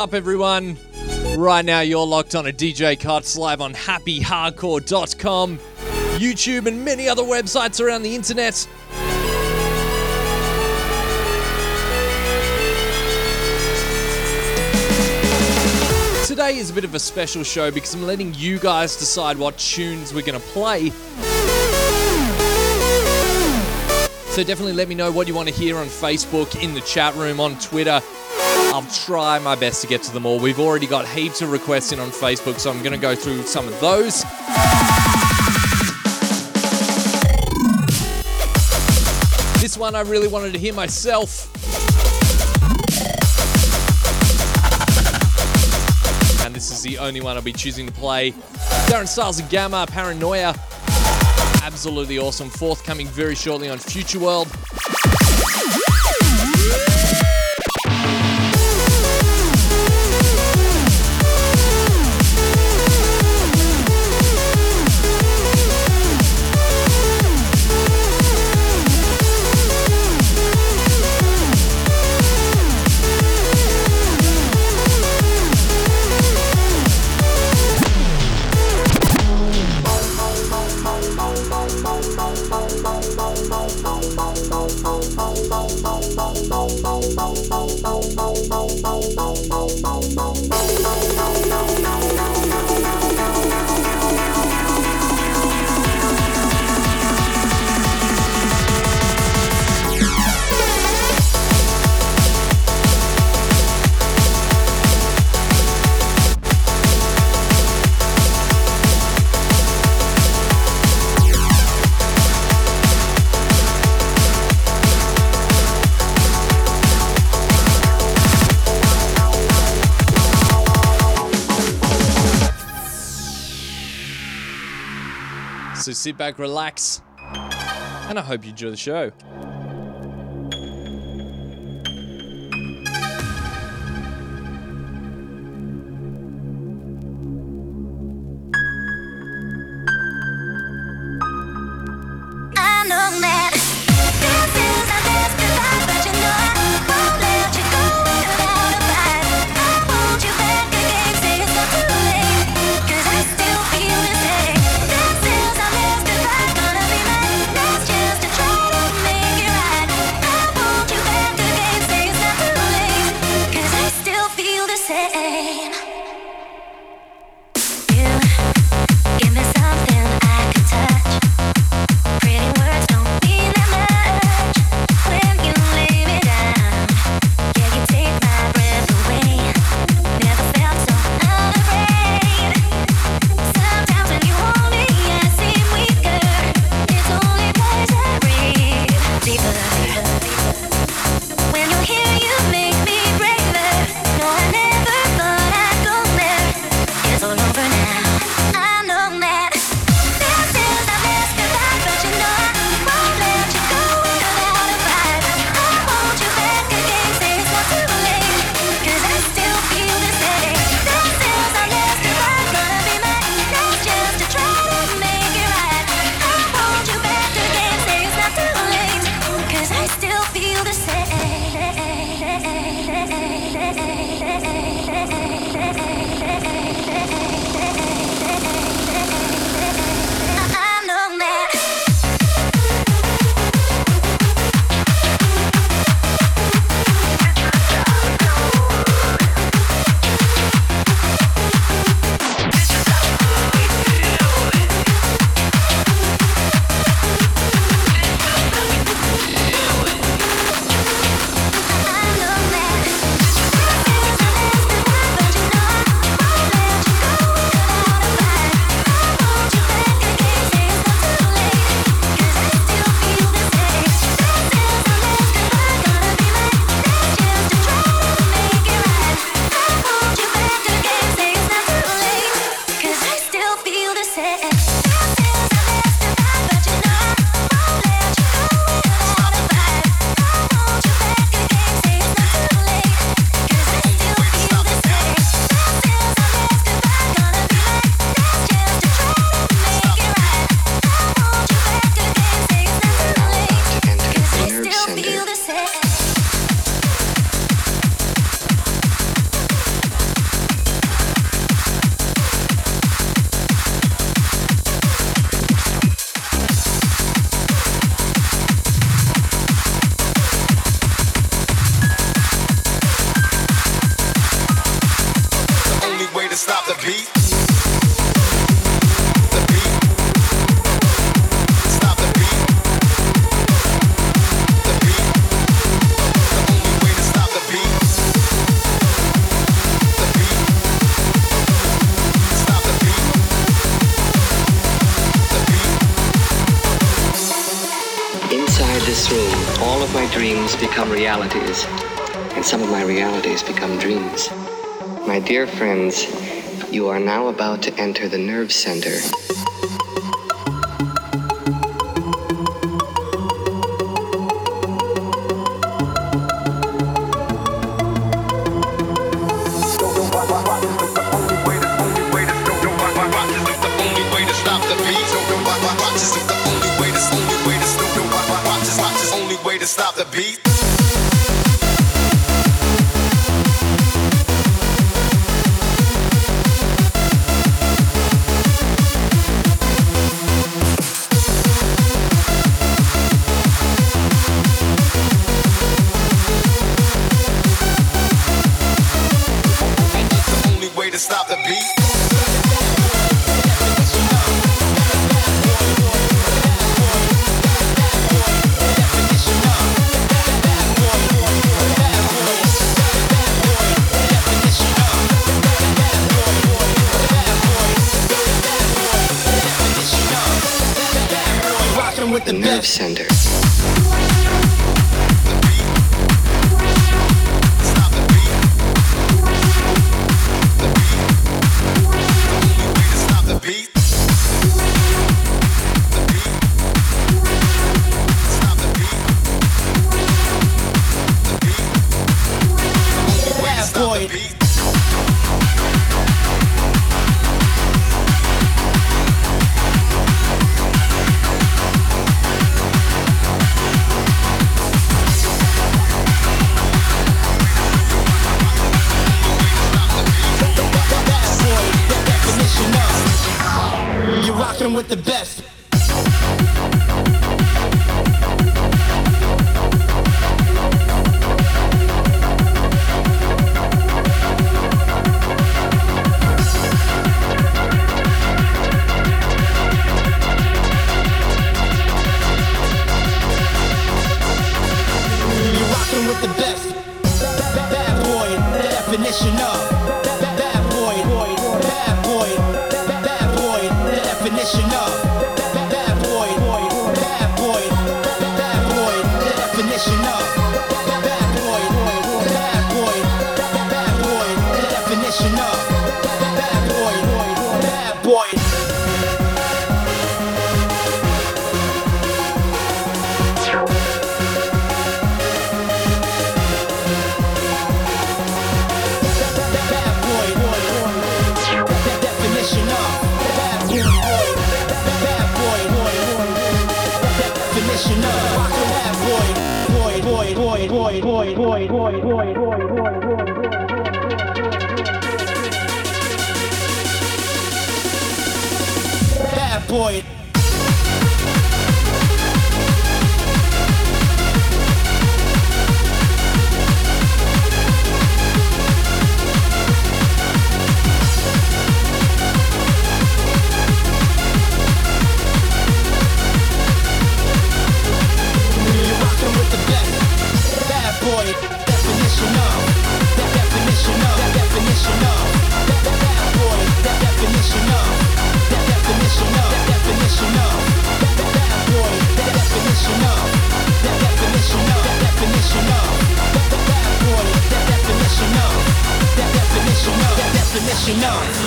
Up, everyone? Right now, you're locked on a DJ Cuts live on happyhardcore.com, YouTube, and many other websites around the internet. Today is a bit of a special show because I'm letting you guys decide what tunes we're going to play. So definitely let me know what you want to hear on Facebook, in the chat room, on Twitter. I'll try my best to get to them all. We've already got heaps of requests in on Facebook, so I'm going to go through some of those. This one I really wanted to hear myself. And this is the only one I'll be choosing to play. Darren Styles and Gammer, Paranoia. Absolutely awesome. Forthcoming very shortly on Future World. So sit back, relax, and I hope you enjoy the show. Realities, and some of my realities become dreams. My dear friends, you are now about to enter the nerve center. the best.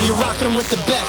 You're rocking with the best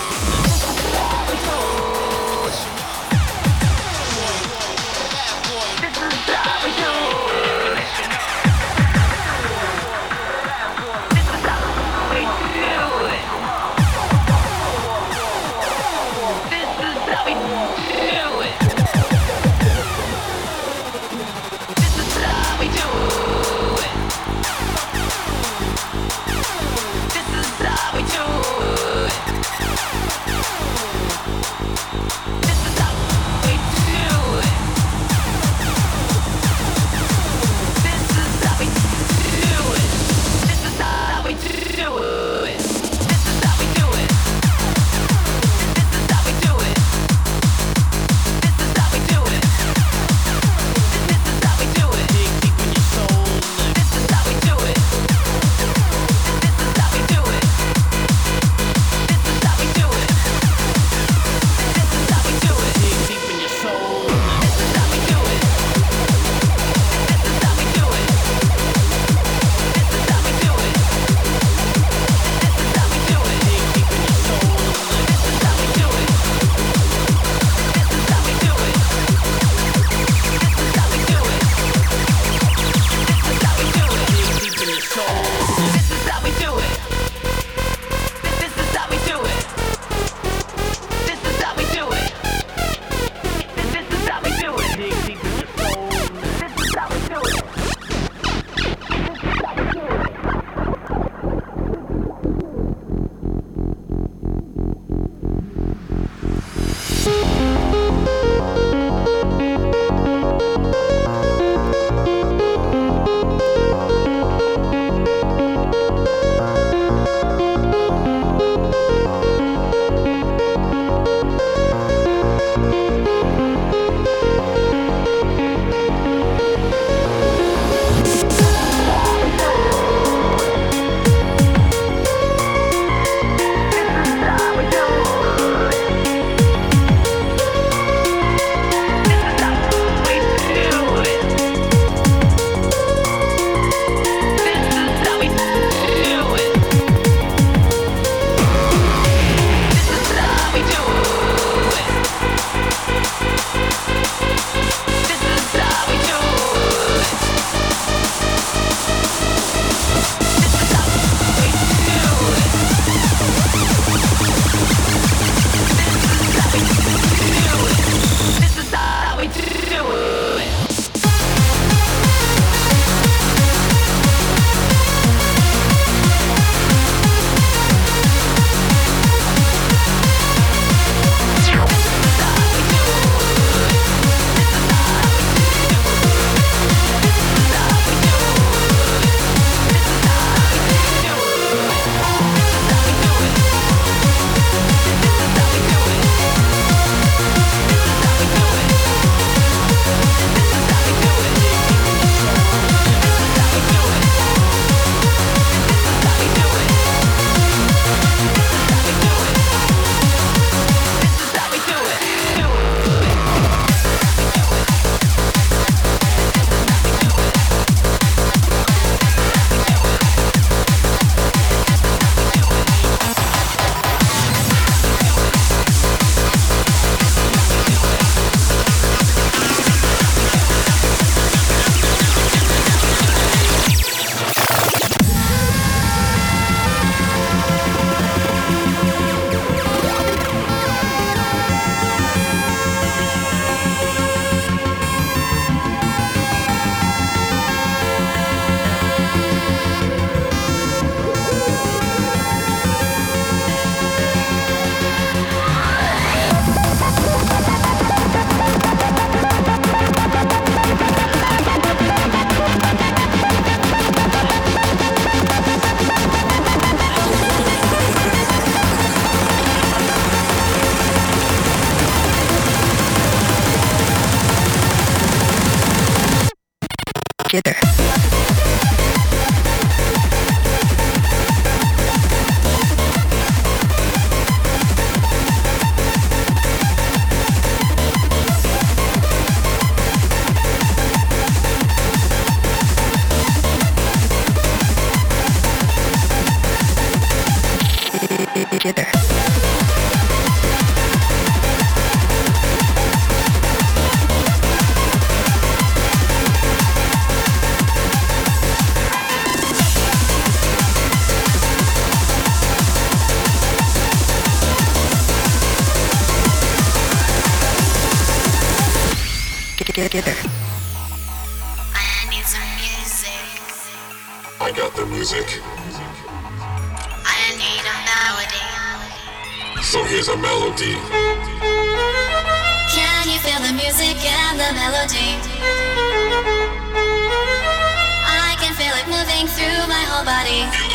my whole body.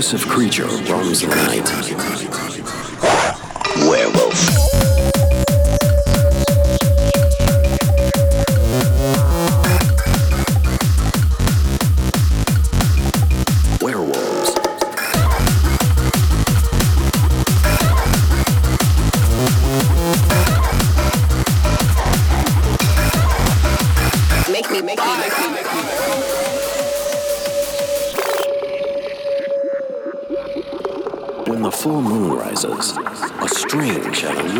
elusive creature roams the night.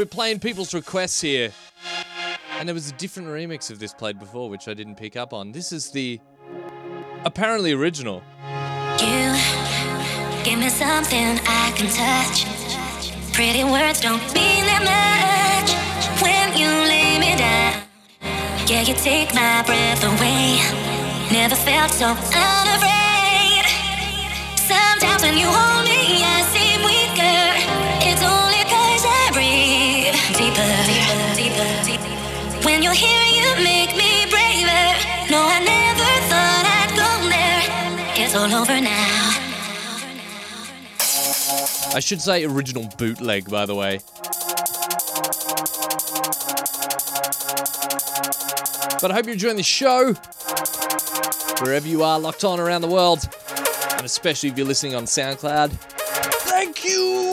we're playing people's requests here. And there was a different remix of this played before, which I didn't pick up on. This is the apparently original. You give me something I can touch. Pretty words don't mean that much when you lay me down. Yeah, you take my breath away. Never felt so unafraid. Sometimes when you hold me, over now. I should say original bootleg, by the way. But I hope you're enjoying the show. Wherever you are, locked on around the world. And especially if you're listening on SoundCloud. Thank you!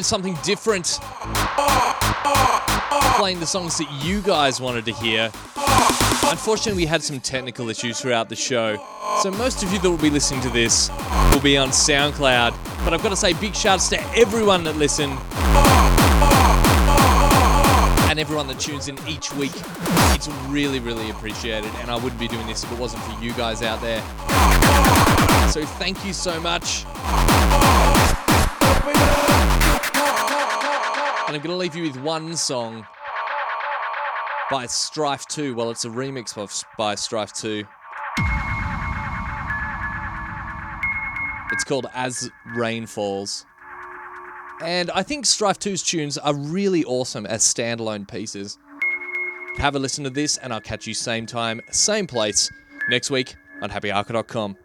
Enjoyed something different. Playing the songs that you guys wanted to hear. Unfortunately, we had some technical issues throughout the show. So most of you that will be listening to this will be on SoundCloud. But I've got to say big shouts to everyone that listened and everyone that tunes in each week. It's really, really appreciated. And I wouldn't be doing this if it wasn't for you guys out there. So thank you so much. And I'm going to leave you with one song by Strife 2. Well, it's a remix of, by Strife 2. It's called As Rain Falls. And I think Strife 2's tunes are really awesome as standalone pieces. Have a listen to this, and I'll catch you same time, same place next week on happyhardcore.com.